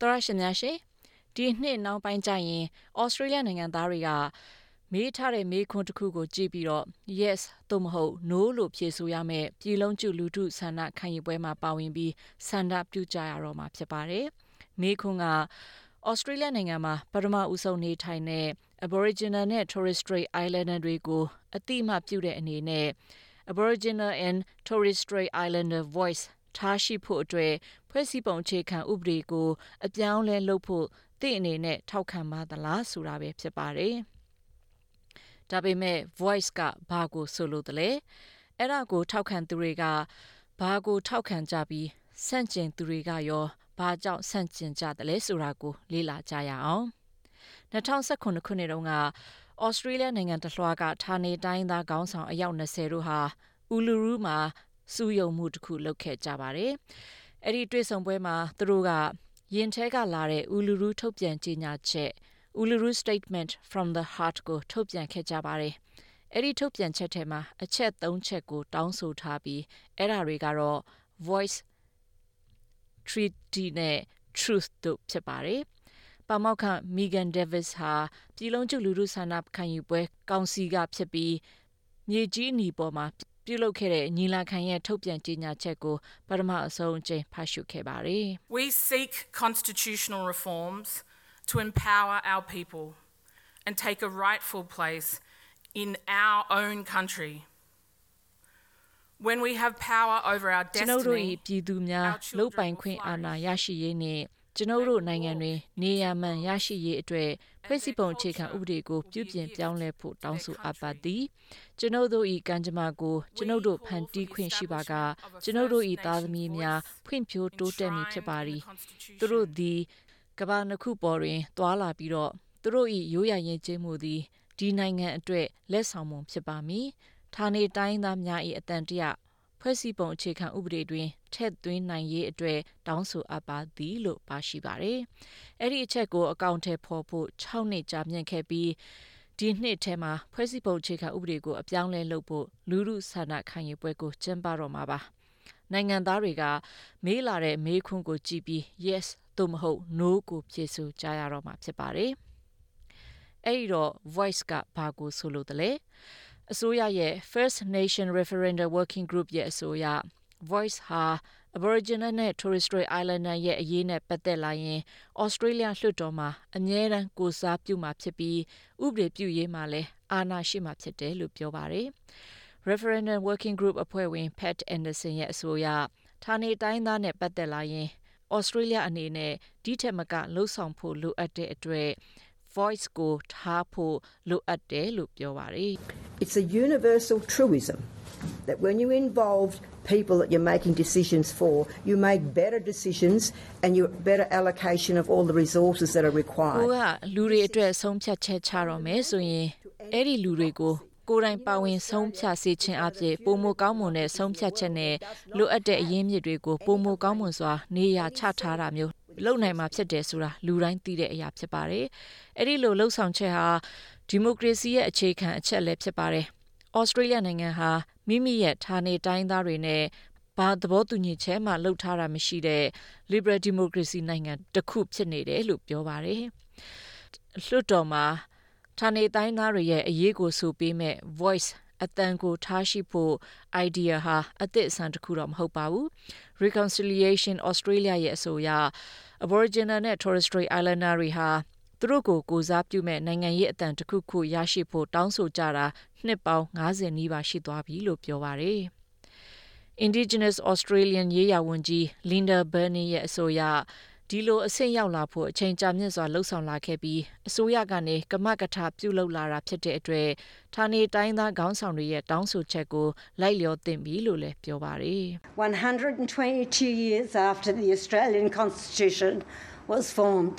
တော်ရရှင်များရှင်ဒီနှစ်နောက်ပိုင်းကျရင်ဩစတြေးလျနိုင်ငံသားတွေကမေးထားတဲ့မေးခွန်းတစ်ခုကိုကြည့်ပြီးတော့ yes သို့မဟုတ် no လို့ဖြေဆိုရမယ်ပြည်လုံးကျလူထုဆန္ဒခံယူပွဲမှာပါဝင်ပြီးဆန္ဒပြုကြရတော့မှာဖြစ်ပါတယ်မေးခွန်းကဩစတြေးလျနိုင်ငံမှာပထမဦးဆုံးနေထိုင်တဲ့ Aboriginal နဲ့ Torres Strait Islander တွေကိုအတိအမှပြုတဲ့အနေနဲ့ Aboriginal and Torres Strait Islander Voice ထားရှိဖို့အတွက်ဖွဲ့စည်းပုံအခြေခံဥပဒေကို အပြောင်းလဲလုပ်ဖို့တင့်အနေနဲ့ထောက်ခံပါသလားဆိုတာပဲဖြစ်ပါတယ်။ဒါပေမဲ့ voice ကဘာကိုဆိုလို့တလဲအဲ့ဒါကိုထောက်ခံသူတွေကဘာကိုထောက်ခံကြပြီးဆန့်ကျင်သူတွေကရောဘာကြောင့်ဆန့်ကျင်ကြတယ်လဲဆိုတာကိုလေ့လာကြရအောင်2019ခုနှစ်တုန်းကဩစတြေးလျနိုင်ငံတလွှားကဌာနေတိုင်းသားခေါင်းဆောင်အယောက်20တို့ဟာအူလူရူမှာ စူးယုံမှုတစ်ခုလုပ်ခဲ့ကြပါတယ်။အဲ့ဒီတွေ့ဆုံပွဲမှာသူတို့ကရင်ထဲကလာတဲ့အူလူရူထုတ်ပြန်ကြေညာချက် Uluru Statement from the Heart ကိုထုတ်ပြန်ခဲ့ကြပါတယ်။အဲ့ဒီထုတ်ပြန်ချက်ထဲမှာအချက်၃ချက်ကိုတောင်းဆိုထားပြီးအဲ့ဒါတွေကတော့ voice treaty နဲ့ truth တို့ဖြစ်ပါတယ်။ပါမောက်ခ Megan Davis ဟာပြည်လုံးကျလူလူဆန္ဒခံယူပွဲကောင်စီကဖြစ်ပြီးမြေကြီးအနီပေါ်မှာ ပြုလုပ်ခဲ့တဲ့ညီလာခံရဲ့ထုတ်ပြန်ကြေညာချက်ကိုပထမအဆုံးအကြိမ်ဖတ်ရှုခဲ့ပါတယ်။ We seek constitutional reforms to empower our people and take a rightful place in our own country. When we have power over our ကျွန်တော်တို့ destiny, ပြည်သူများလုတ်ပိုင်ခွင့်အာဏာရရှိရေးနဲ့ ကျွန်တော်တို့နိုင်ငံတွင်နေရာမှန်ရရှိရေးအတွက်ဖွဲ့စည်းပုံအခြေခံဥပဒေကိုပြုပြင်ပြောင်းလဲဖို့တောင်းဆိုအပ်ပါသည်ကျွန်တော်တို့၏ကံကြမ္မာကိုကျွန်တော်တို့ဖန်တီးခွင့်ရှိပါကကျွန်တော်တို့၏သားသမီးများဖွံ့ဖြိုးတိုးတက်မည်ဖြစ်ပါသည်သူတို့သည်ကမ္ဘာနှစ်ခုပေါ်တွင်တွာလာပြီးတော့သူတို့၏ရိုးရာရင်ကျေးမှုသည်ဒီနိုင်ငံအတွက်လက်ဆောင်မှုဖြစ်ပါမည်ဌာနေတိုင်းသားများ၏အတန်တရဖွဲ့စည်းပုံအခြေခံဥပဒေတွင် ထည့်သွင်းနိုင်ရေးအတွက်တောင်းဆိုအပ်ပါသည်လို့ပါရှိပါတယ်။အဲ့ဒီအချက်ကိုအကောင့်ထဲပေါ်ဖို့6နှစ်ကြာမြင့်ခဲ့ပြီးဒီနှစ်ထဲမှာဖွဲ့စည်းပုံအခြေခံဥပဒေကိုအပြောင်းလဲလုပ်ဖို့လူမှုဆန္ဒခံယူပွဲကိုကျင်းပတော့မှာပါ။နိုင်ငံသားတွေကမေးလာတဲ့မေးခွန်းကိုကြည့်ပြီး yes သို့မဟုတ် no ကိုဖြေဆိုကြရတော့မှာဖြစ်ပါတယ်။အဲ့ဒီတော့ voice ကဘာကိုဆိုလို့တလဲ။အစိုးရရဲ့ First Nation Referendum Working Group ရဲ့အဆိုအရ Voice ဟာ Aboriginal နဲ့ Torres Strait Islander ရဲ့အရေးနဲ့ပတ်သက်လာရင် Australia လွှတ်တော်မှာအမြဲတမ်းကိုစားပြုမှာဖြစ်ပြီးဥပဒေပြုရေးမှာလည်းအာဏာရှိမှာဖြစ်တယ်လို့ပြောပါတယ်။ Referendum Working Group အဖွဲ့ဝင် Pat Anderson ရဲ့အဆိုအရဌာနေတိုင်းသားနဲ့ပတ်သက်လာရင် Australia အနေနဲ့ဒီထက်မကလှုပ်ဆောင်ဖို့လိုအပ်တဲ့အတွက် voice ကိုထားဖို့လိုအပ်တယ်လို့ပြောပါတယ် It's a universal truism that when you involve people that you're making decisions for, you make better decisions and you better allocation of all the resources that are ကို required. ကလူတွေအတွက်ဆုံးဖြတ်ချက်ချတော့မယ်ဆိုရင်အဲ့ဒီလူတွေကိုကိုယ်တိုင်ပါဝင်ဆုံးဖြတ်စေခြင်းအပြင်ပုံမကောင်းမွန်တဲ့ဆုံးဖြတ်ချက်နဲ့လိုအပ်တဲ့အရင်းမြစ်တွေကိုပုံမကောင်းမွန်စွာနေရာချထားတာမျိုးလုပ်နိုင်မှာဖြစ်တယ်ဆိုတာလူတိုင်းသိတဲ့အရာဖြစ်ပါတယ်။အဲ့ဒီလိုလှုပ်ဆောင်ချက်ဟာဒီမိုကရေစီရဲ့အခြေခံအချက်လည်းဖြစ်ပါတယ်။ဩစတြေးလျနိုင်ငံဟာ မိမိရဲ့ဌာနေတိုင်းသားတွေနဲ့ဘာသဘောတူညီချက်မှလှုပ်ထားတာမရှိတဲ့ liberal democracy နိုင်ငံတစ်ခုဖြစ်နေတယ်လို့ပြောပါတယ်။လွှတ်တော်မှာဌာနေတိုင်းသားတွေရဲ့အရေးကိုဆိုပေးမဲ့ voice အတန်ကိုထားရှိဖို့ idea ဟာအသစ်အဆန်းတစ်ခုတော့မဟုတ်ပါဘူး Reconciliation Australia ရဲ့အဆိုအရ Aboriginal နဲ့ Torres Strait Islander တွေဟာ သူတို့ကိုကိုစားပြုမဲ့နိုင်ငံရေးအတန်တစ်ခုခုရရှိဖို့တောင်းဆိုကြတာနှစ်ပေါင်း90နီးပါးရှိသွားပြီလို့ပြောပါတယ် Indigenous Australian ရေးရာဝန်ကြီး Linda Burney ရဲ့အဆိုအရဒီလိုအဆင့်ရောက်လာဖို့အချိန်ကြာမြင့်စွာလှုပ်ဆောင်လာခဲ့ပြီးအစိုးရကနေကမကထပြုလုပ်လာတာဖြစ်တဲ့အတွက်ဌာနေတိုင်းသားခေါင်းဆောင်တွေရဲ့တောင်းဆိုချက်ကိုလိုက်လျောသင့်ပြီလို့လည်းပြောပါတယ်122 years after the Australian Constitution was formed,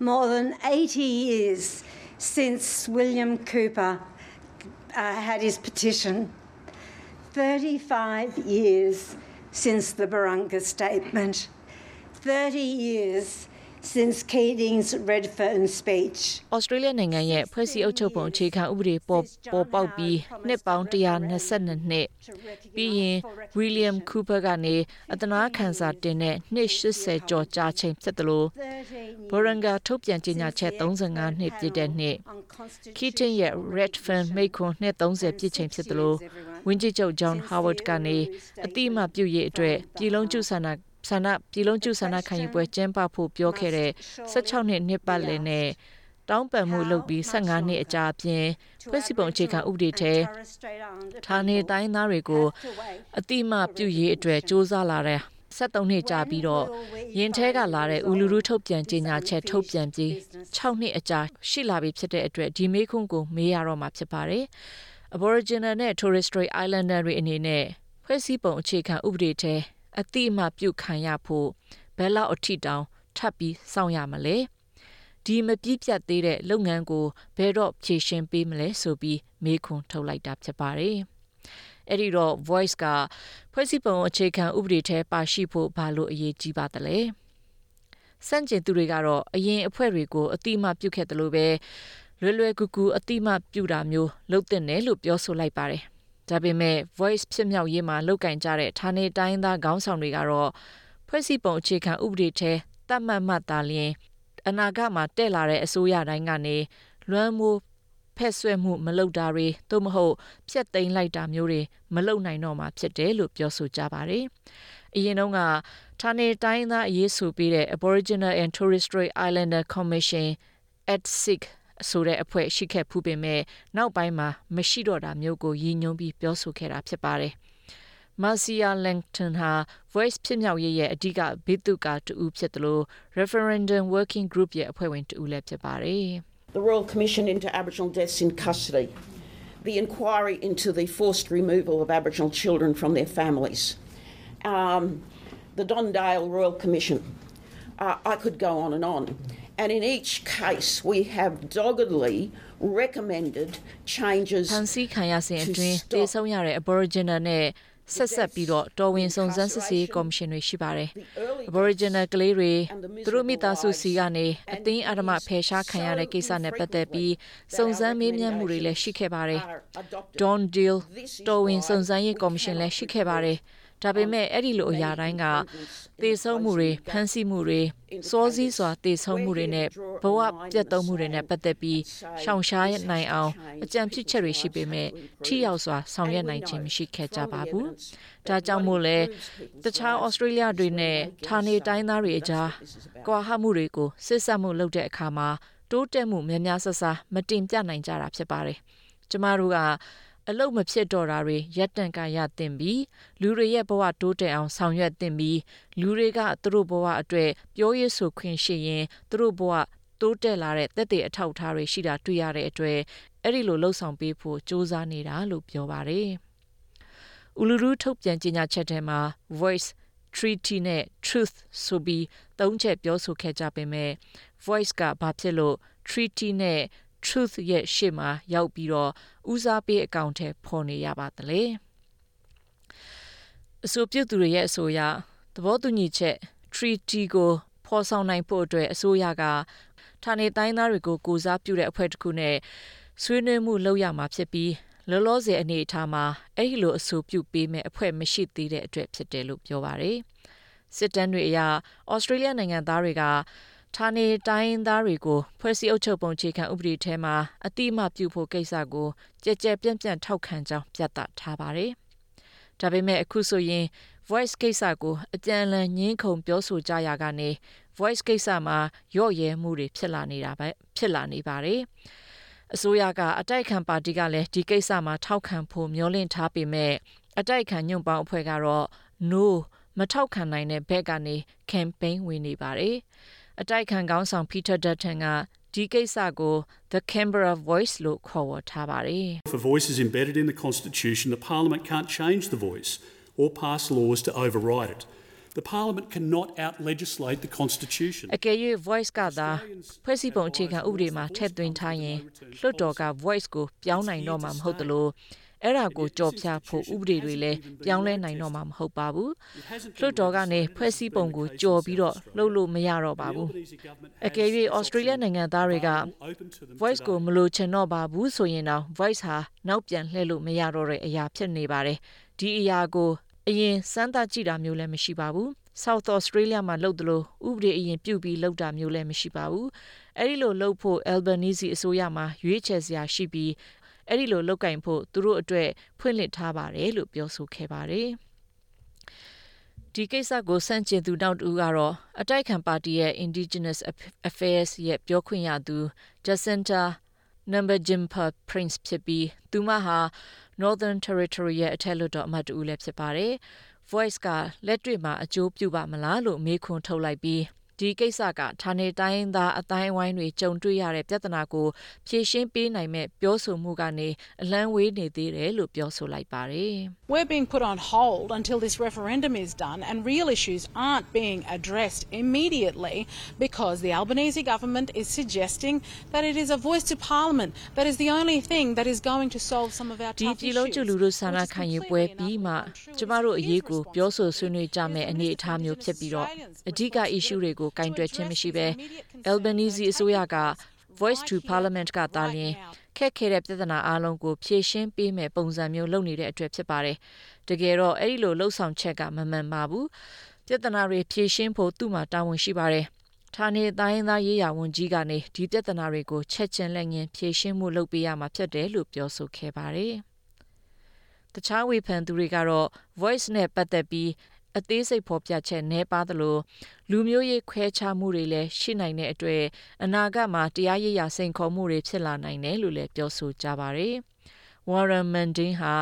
more than 80 years since William Cooper uh, had his petition, 35 years since the Barunga Statement, 30 years since Keating's Redfern speech. ဩစတြေးလျနိုင်ငံရဲ့ဖွဲ့စည်းအုပ်ချုပ်ပုံအခြေခံဥပဒေပေါ်ပေါ်ပေါက်ပြီးနှစ်ပေါင်း122နှစ်ပြီးရင် William Cooper ကနေအတနာခံစာတင်တဲ့နှစ်80ကျော်ကြာချိန်ဖြစ်တယ်လို့ဘော်ရန်ဂါထုတ်ပြန်ကြေညာချက်35နှစ်ပြည့်တဲ့နှစ် Keating ရဲ့ Redfern မိခွန်းနှစ်30ပြည့်ချိန်ဖြစ်တယ်လို့ဝင်းကြီးချုပ် John Howard ကနေအတိအမှပြုရေးအတွက်ပြည်လုံးကျူဆန္ဒ ဆန္ဒပြည်လုံးကျူဆန္ဒခံယူပွဲကျင်းပဖို့ပြောခဲ့တဲ့16နှစ်နှစ်ပတ်လည်နဲ့တောင်းပန်မှုလုပ်ပြီး15နှစ်အကြာအပြင်ဖွဲ့စည်းပုံအခြေခံဥပဒေထဲဌာနေတိုင်းသားတွေကိုအတိအမှပြုရေးအတွက်စ조사လာတဲ့73နှစ်ကြာပြီးတော့ရင်ထဲကလာတဲ့ဦးလူလူထုတ်ပြန်ကြေညာချက်ထုတ်ပြန်ပြီး6နှစ်အကြာရှိလာပြီဖြစ်တဲ့အတွက်ဒီမေးခွန်းကိုမေးရတော့မှာဖြစ်ပါတယ်။ Aboriginal နဲ့ Torres Strait Islander တွေအနေနဲ့ဖွဲ့စည်းပုံအခြေခံဥပဒေထဲ အတိအမှပြုခံရဖို့ဘယ်လောက်အထိတောင်ထပ်ပြီးစောင့်ရမလဲဒီမပြည့်ပြတ်သေးတဲ့လုပ်ငန်းကိုဘယ်တော့ဖြေရှင်းပေးမလဲဆိုပြီးမေးခွန်းထုတ်လိုက်တာဖြစ်ပါတယ်အဲ့ဒီတော့ voice ကဖွဲ့စည်းပုံအခြေခံဥပဒေထဲပါရှိဖို့ဘာလို့အရေးကြီးပါသလဲစန့်ကျင်သူတွေကတော့အရင်အဖွဲ့တွေကိုအတိအမှပြုခဲ့တယ်လို့ပဲလွယ်လွယ်ကူကူအတိအမှပြုတာမျိုးလုပ်တဲ့နယ်လို့ပြောဆိုလိုက်ပါတယ် ဒါပေမဲ့ voice ဖြစ်မြောက်ရေးမှာလောက်ကင်ကြတဲ့ဌာနေတိုင်းသားခေါင်းဆောင်တွေကတော့ဖွဲ့စည်းပုံအခြေခံဥပဒေထဲတတ်မှတ်မှတ်သာလျင်အနာဂတ်မှာတက်လာတဲ့အစိုးရတိုင်းကနေလွမ်းမိုးဖက်ဆွဲမှုမလုပ်တာတွေသို့မဟုတ်ဖြက်သိမ်းလိုက်တာမျိုးတွေမလုပ်နိုင်တော့မှာဖြစ်တယ်လို့ပြောဆိုကြပါတယ်။အရင်တုန်းကဌာနေတိုင်းသားအရေးဆိုပြီးတဲ့ Aboriginal and Torres Strait Islander Commission ATSIC ဆိုတဲ့အဖွဲ့ရှိခဲ့ဖူးပေမဲ့နောက်ပိုင်းမှာမရှိတော့တာမျိုးကိုရည်ညွှန်းပြီးပြောဆိုခဲ့တာဖြစ်ပါတယ်။ Marcia Langton ဟာ Voice ဖြစ်မြောက်ရေးရဲ့အဓိကဘိတုကတူဖြစ်တယ်လို့ Referendum Working Group ရဲ့အဖွဲ့ဝင်တူလည်းဖြစ်ပါတယ်။ The Royal Commission into Aboriginal Deaths in Custody, the inquiry into the forced removal of Aboriginal children from their families, um, the Don Dale Royal Commission. Uh, I could go on and on. And in each case, we have doggedly recommended changes ဖန်စီခံရစဉ်အတွင်းတေဆုံးရတဲ့ Aboriginal နဲ့ဆက်ဆက်ပြီးတော့တော်ဝင်စုံစမ်းစစ်ဆေးကော်မရှင်တွေရှိပါတယ်။ Aboriginal ကလေးတွေသူတို့မိသားစုစီကနေအသိအဓမ္မဖယ်ရှားခံရတဲ့ကိစ္စနဲ့ပတ်သက်ပြီးစုံစမ်းမေးမြန်းမှုတွေလည်းရှိခဲ့ပါတယ်။ Don Deal တော်ဝင်စုံစမ်းရေးကော်မရှင်လည်းရှိခဲ့ပါတယ်။ ဒါပေမဲ့အဲ့ဒီလိုအရာတိုင်းကသေဆုံးမှုတွေဖမ်းဆီးမှုတွေစောစည်းစွာသေဆုံးမှုတွေနဲ့ဘဝပြတ်သုံးမှုတွေနဲ့ပတ်သက်ပြီးရှောင်ရှားနိုင်အောင်အကြံပြုချက်တွေရှိပေမဲ့ထိရောက်စွာဆောင်ရွက်နိုင်ခြင်းမရှိခဲ့ကြပါဘူး။ဒါကြောင့်မို့လဲတခြားဩစတြေးလျတွေနဲ့ဌာနေတိုင်းသားတွေအကြားကွာဟမှုတွေကိုစစ်ဆက်မှုလုပ်တဲ့အခါမှာတိုးတက်မှုများများဆဆမတင်ပြနိုင်ကြတာဖြစ်ပါတယ်။ကျမတို့က အလုတ်မဖြစ်တော့တာတွေရက်တန့်ကရတင်ပြီးလူတွေရဲ့ဘဝတိုးတက်အောင်ဆောင်ရွက်တင်ပြီးလူတွေကသူတို့ဘဝအတွက်ပြောရဆိုခွင့်ရှိရင်သူတို့ဘဝတိုးတက်လာတဲ့တက်တဲ့အထောက်အထားတွေရှိတာတွေ့ရတဲ့အတွက်အဲ့ဒီလိုလှုပ်ဆောင်ပေးဖို့စ조사နေတာလို့ပြောပါတယ်။ဥလူရူထုတ်ပြန်ကြေညာချက်ထဲမှာ voice treaty နဲ့ truth ဆိုပြီးသုံးချက်ပြောဆိုခဲ့ကြပေမဲ့ voice ကဘာဖြစ်လို့ treaty နဲ့ truth ရဲ့ရှေ့မှာရောက်ပြီးတော့ဦးစားပေးအကောင့်ထဲပေါ်နေရပါသလဲအဆိုပြုသူတွေရဲ့အဆိုအရသဘောတူညီချက် treaty ကိုဖော်ဆောင်နိုင်ဖို့အတွက်အစိုးရကဌာနေတိုင်းသားတွေကိုကိုစားပြုတဲ့အဖွဲ့တစ်ခုနဲ့ဆွေးနွေးမှုလုပ်ရမှာဖြစ်ပြီးလောလောဆယ်အနေအထားမှာအဲ့ဒီလိုအဆိုပြုပေးမဲ့အဖွဲ့မရှိသေးတဲ့အတွက်ဖြစ်တယ်လို့ပြောပါတယ်စစ်တမ်းတွေအရဩစတြေးလျနိုင်ငံသားတွေက ဌာနေတိုင်းသားတွေကိုဖွဲ့စည်းအုပ်ချုပ်ပုံအခြေခံဥပဒေထဲမှာအတိအမှပြုဖို့ကိစ္စကိုကြက်ကြက်ပြန့်ပြန့်ထောက်ခံကြောင်းပြသထားပါတယ်။ဒါပေမဲ့အခုဆိုရင် voice ကိစ္စကိုအကြံလန်ညင်းခုန်ပြောဆိုကြရကနေ voice ကိစ္စမှာရော့ရဲမှုတွေဖြစ်လာနေတာပဲဖြစ်လာနေပါတယ်။အစိုးရကအတိုက်ခံပါတီကလည်းဒီကိစ္စမှာထောက်ခံဖို့မျှော်လင့်ထားပေမဲ့အတိုက်ခံညွန့်ပေါင်းအဖွဲ့ကတော့ no မထောက်ခံနိုင်တဲ့ဘက်ကနေ campaign ဝင်နေပါတယ်။ အတိုက်ခံခေါင်းဆောင် Peter Dutton ကဒီကိစ္စကို the Canberra Voice လို့ခေါ်ဝေါ်ထားပါတယ် If a voice is embedded in the constitution the parliament can't change the voice or pass laws to override it The Parliament cannot out legislate the Constitution. အကယ်၍ voice ကသာဖွဲ့စည်းပုံအခြေခံဥပဒေမှာထည့်သွင်းထားရင်လွှတ်တော်က voice ကိုပြောင်းနိုင်တော့မှာမဟုတ်သလို အဲ့ဒါကိုကြော်ဖြတ်ဖို့ဥပဒေတွေလည်းပြောင်းလဲနိုင်တော့မှာမဟုတ်ပါဘူးလွှတ်တော်ကနေဖွဲ့စည်းပုံကိုကြော်ပြီးတော့လှုပ်လို့မရတော့ပါဘူးအကယ်၍ Australia နိုင်ငံသားတွေက voice ကိုမလို့ချင်တော့ပါဘူးဆိုရင်တော့ voice ဟာနောက်ပြန်လှည့်လို့မရတော့တဲ့အရာဖြစ်နေပါတယ်ဒီအရာကိုအရင်စမ်းသပ်ကြည့်တာမျိုးလည်းမရှိပါဘူး South Australia မှာလုပ်သလိုဥပဒေအရင်ပြုတ်ပြီးလုပ်တာမျိုးလည်းမရှိပါဘူးအဲ့ဒီလိုလုပ်ဖို့ Albanese အစိုးရမှာရွေးချယ်စရာရှိပြီး အဲ့ဒီလိုလောက်ကင်ဖို့သူတို့အတွက်ဖွင့်လှစ်ထားပါတယ်လို့ပြောဆိုခဲ့ပါတယ်ဒီကိစ္စကိုစန့်ကျင်သူနောက်တူကတော့အတိုက်ခံပါတီရဲ့ Indigenous Affairs ရဲ့ပြောခွင့်ရသူ Jacinta Nampijinpa Prince ဖြစ်ပြီးသူမဟာ Northern Territory ရဲ့အထက်လွှတ်တော်အမတ်တူလည်းဖြစ်ပါတယ်။ Voice ကလက်တွေ့မှာအကျိုးပြုပါမလားလို့မေးခွန်းထုတ်လိုက်ပြီး ဒီကိစ္စကဌာနေတိုင်းသားအတိုင်းဝိုင်းတွေကြုံတွေ့ရတဲ့ပြဿနာကိုဖြေရှင်းပေးနိုင်မဲ့ပြောဆိုမှုကနေအလန်းဝေးနေသေးတယ်လို့ပြောဆိုလိုက်ပါတယ်။ We're being put on hold until this referendum is done and real issues aren't being addressed immediately because the Albanese government is suggesting that it is a voice to parliament that is the only thing that is going to solve some of our tough issues. ဒီပြည်လုံးကျလူတို့ဆန္ဒခံယူပွဲပြီးမှကျမတို့အရေးကိုပြောဆိုဆွေးနွေးကြမယ်အနေအထားမျိုးဖြစ်ပြီးတော့အဓိက issue တွေကိုကိုကင်တွယ်ခြင်းမရှိဘဲ Albanese အစိုးရက Voice to Parliament ကတားလျင်ခက်ခဲတဲ့ပြဿနာအလုံးကိုဖြေရှင်းပေးမယ်ပုံစံမျိုးလုပ်နေတဲ့အတွက်ဖြစ်ပါတယ်။တကယ်တော့အဲ့ဒီလိုလှုပ်ဆောင်ချက်ကမမှန်ပါဘူး။ပြဿနာတွေဖြေရှင်းဖို့သူ့မှာတာဝန်ရှိပါတယ်။ဌာနေတိုင်းသားရေးရာဝန်ကြီးကနေဒီပြဿနာတွေကိုချက်ချင်းလက်ငင်းဖြေရှင်းမှုလုပ်ပေးရမှာဖြစ်တယ်လို့ပြောဆိုခဲ့ပါတယ်။တခြားဝေဖန်သူတွေကတော့ voice နဲ့ပတ်သက်ပြီး အသေးစိတ်ဖော်ပြချက်နှဲပါသလိုလူမျိုးရေးခွဲခြားမှုတွေလည်းရှိနိုင်တဲ့အတွက်အနာဂတ်မှာတရားရေးရာစိန်ခေါ်မှုတွေဖြစ်လာနိုင်တယ်လို့လည်းပြောဆိုကြပါတယ်။ Warren Mundine ဟာ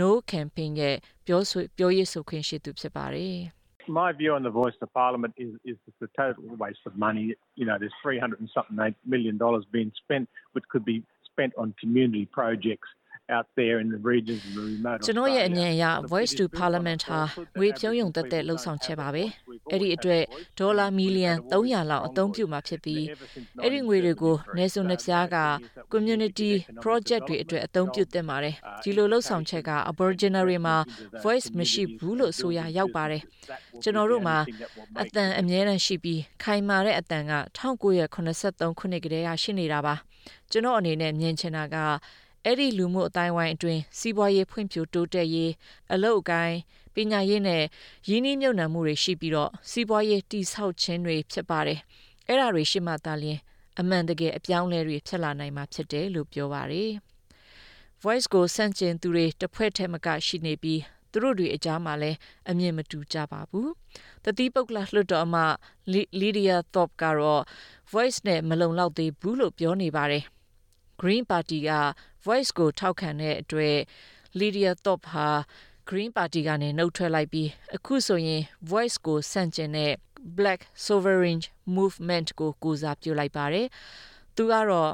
No Campaign ရဲ့ပြောဆိုပြောရေးဆိုခွင့်ရှိသူဖြစ်ပါတယ်။ My view on the voice of parliament is, is it's a total waste of money. You know, there's 300 and something million dollars being spent, which could be spent on community projects out there in the regions and the remote ကျွန်တော်ရဲ့အမြင်အရ Voice to Parliament ဟာငွေဖြုံးယုံတက်တဲ့လှုပ်ဆောင်ချက်ပါပဲအဲ့ဒီအတွက်ဒေါ်လာမီလီယံ300လောက်အသုံးပြုမှာဖြစ်ပြီးအဲ့ဒီငွေတွေကိုနေစုံနှဖျားက community project တွေအတွက်အသုံးပြုသင့်ပါတယ်ဒီလိုလှုပ်ဆောင်ချက်က Aboriginal တွေမှာ voice မရှိဘူးလို့ဆိုရရောက်ပါတယ်ကျွန်တော်တို့မှာအတန်အမြဲတမ်းရှိပြီးခိုင်မာတဲ့အတန်က1983ခုနှစ်ကတည်းကရှိနေတာပါကျွန်တော်အနေနဲ့မြင်ချင်တာက အဲ့ဒီလူမှုအတိုင်းဝိုင်းအတွင်းစီးပွားရေးဖွံ့ဖြိုးတိုးတက်ရေးအလုပ်အကိုင်းပညာရေးနဲ့ရင်းနှီးမြှုပ်နှံမှုတွေရှိပြီးတော့စီးပွားရေးတည်ဆောက်ခြင်းတွေဖြစ်ပါတယ်။အဲ့ဒါတွေရှိမှသာလျှင်အမှန်တကယ်အပြောင်းလဲတွေဖြစ်လာနိုင်မှာဖြစ်တယ်လို့ပြောပါတယ်။ Voice ကိုစန့်ကျင်သူတွေတစ်ဖွဲ့ထဲမကရှိနေပြီးသူတို့တွေအကြားမှာလည်းအမြင်မတူကြပါဘူး။တတိပုတ်ကလလွတ်တော်မှာ Lydia Thorpe ကတော့ Voice နဲ့မလုံလောက်သေးဘူးလို့ပြောနေပါတယ်။ Green Party က Voice ကိုထောက်ခံတဲ့အတွက် Lydia Thorpe ဟာ Green Party ကနေနှုတ်ထွက်လိုက်ပြီးအခုဆိုရင် Voice ကိုဆန့်ကျင်တဲ့ Black Sovereign Movement ကိုကိုစားပြုလိုက်ပါတယ်။သူကတော့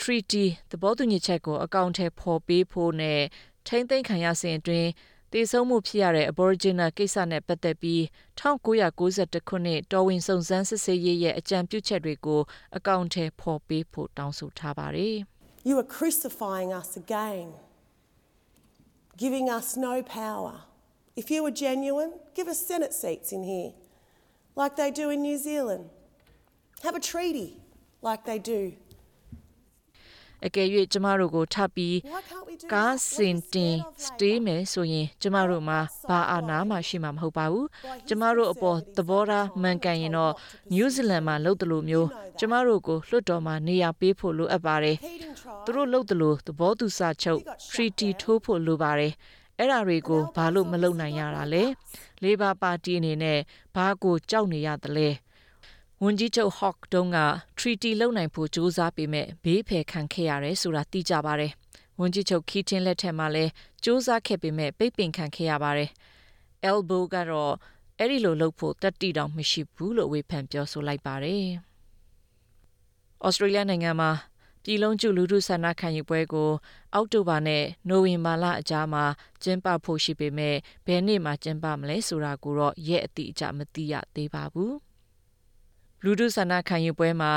Treaty သဘောတူညီချက်ကိုအကောင့်ထဲပေါ်ပေးဖို့နဲ့ထိမ့်သိမ်းခံရစဉ်အတွင်းတည်ဆုံမှုဖြစ်ရတဲ့ Aboriginal ကိစ္စနဲ့ပတ်သက်ပြီး1992ခုနှစ်တော်ဝင်စုံစမ်းစစ်ဆေးရေးရဲ့အကြံပြုချက်တွေကိုအကောင့်ထဲပေါ်ပေးဖို့တောင်းဆိုထားပါတယ်။ You are crucifying us again, giving us no power. If you were genuine, give us Senate seats in here, like they do in New Zealand. Have a treaty, like they do အကယ်၍ကျမတို့ကိုထပ်ပြီးကားစင်တင်စတေးမယ်ဆိုရင် ကျမတို့မှာဘာအာဏာမှရှိမှာမဟုတ်ပါဘူးကျမတို့အပေါ်သဘောထားမှန်ကန်ရင်တော့နယူးဇီလန်မှာလှုပ်တယ်လို့မျိုးကျမတို့ကိုလွှတ်တော်မှာနေရာပေးဖို့လိုအပ်ပါတယ်သူတို့လှုပ်တယ်လို့သဘောတူစာချုပ် treaty ထိုးဖို့လိုပါတယ်အဲ့ဓာတွေကိုဘာလို့မလုပ်နိုင်ရတာလဲလေဘာပါတီအနေနဲ့ဘာကိုကြောက်နေရသလဲ ဝန်ကြီးချုပ် Hawke တုန်းက treaty လုပ်နိုင်ဖို့ ကြိုးစားပေမဲ့ ဘေးဖယ်ခံခဲ့ရတယ်ဆိုတာ သိကြပါတယ်။ဝန်ကြီးချုပ် Keating လက်ထက်မှာလည်း ကြိုးစားခဲ့ပေမဲ့ ပိတ်ပင်ခံခဲ့ရပါတယ်။ Elbow ကတော့ အဲ့ဒီလိုလုပ်ဖို့တတိတောင်မရှိဘူးလို့ ဝေဖန်ပြောဆိုလိုက်ပါတယ်။ Australia နိုင်ငံမှာ ပြည်လုံးကျလူထုဆန္ဒခံယူပွဲကို အောက်တိုဘာနဲ့ နိုဝင်ဘာလအကြားမှာ ကျင်းပဖို့ရှိပေမဲ့ ဘယ်နေ့မှာ ကျင်းပမလဲဆိုတာကိုတော့ ရက်အတိအကျ မသိရသေးပါဘူး။ လူထုဆန္ဒခံယူပွဲမှာ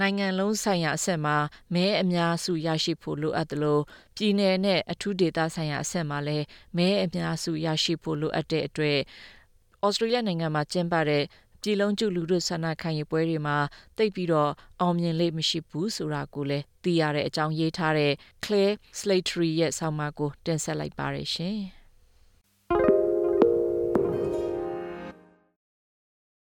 နိုင်ငံလုံးဆိုင်ရာအဆင့်မှာမဲအများစုရရှိဖို့လိုအပ်တယ်လို့ပြည်내နဲ့အထူးဒေသဆိုင်ရာအဆင့်မှာလည်းမဲအများစုရရှိဖို့လိုအပ်တဲ့အတွက်ဩစတြေးလျနိုင်ငံမှာကျင်းပတဲ့ပြည်လုံးကျလူတို့ဆန္ဒခံယူပွဲတွေမှာတိတ်ပြီးတော့အောင်မြင်လေမရှိဘူးဆိုတာကိုလည်းသိရတဲ့အကြောင်းရေးထားတဲ့ Claire Slattery ရဲ့ဆောင်းပါးကိုတင်ဆက်လိုက်ပါရရှင်။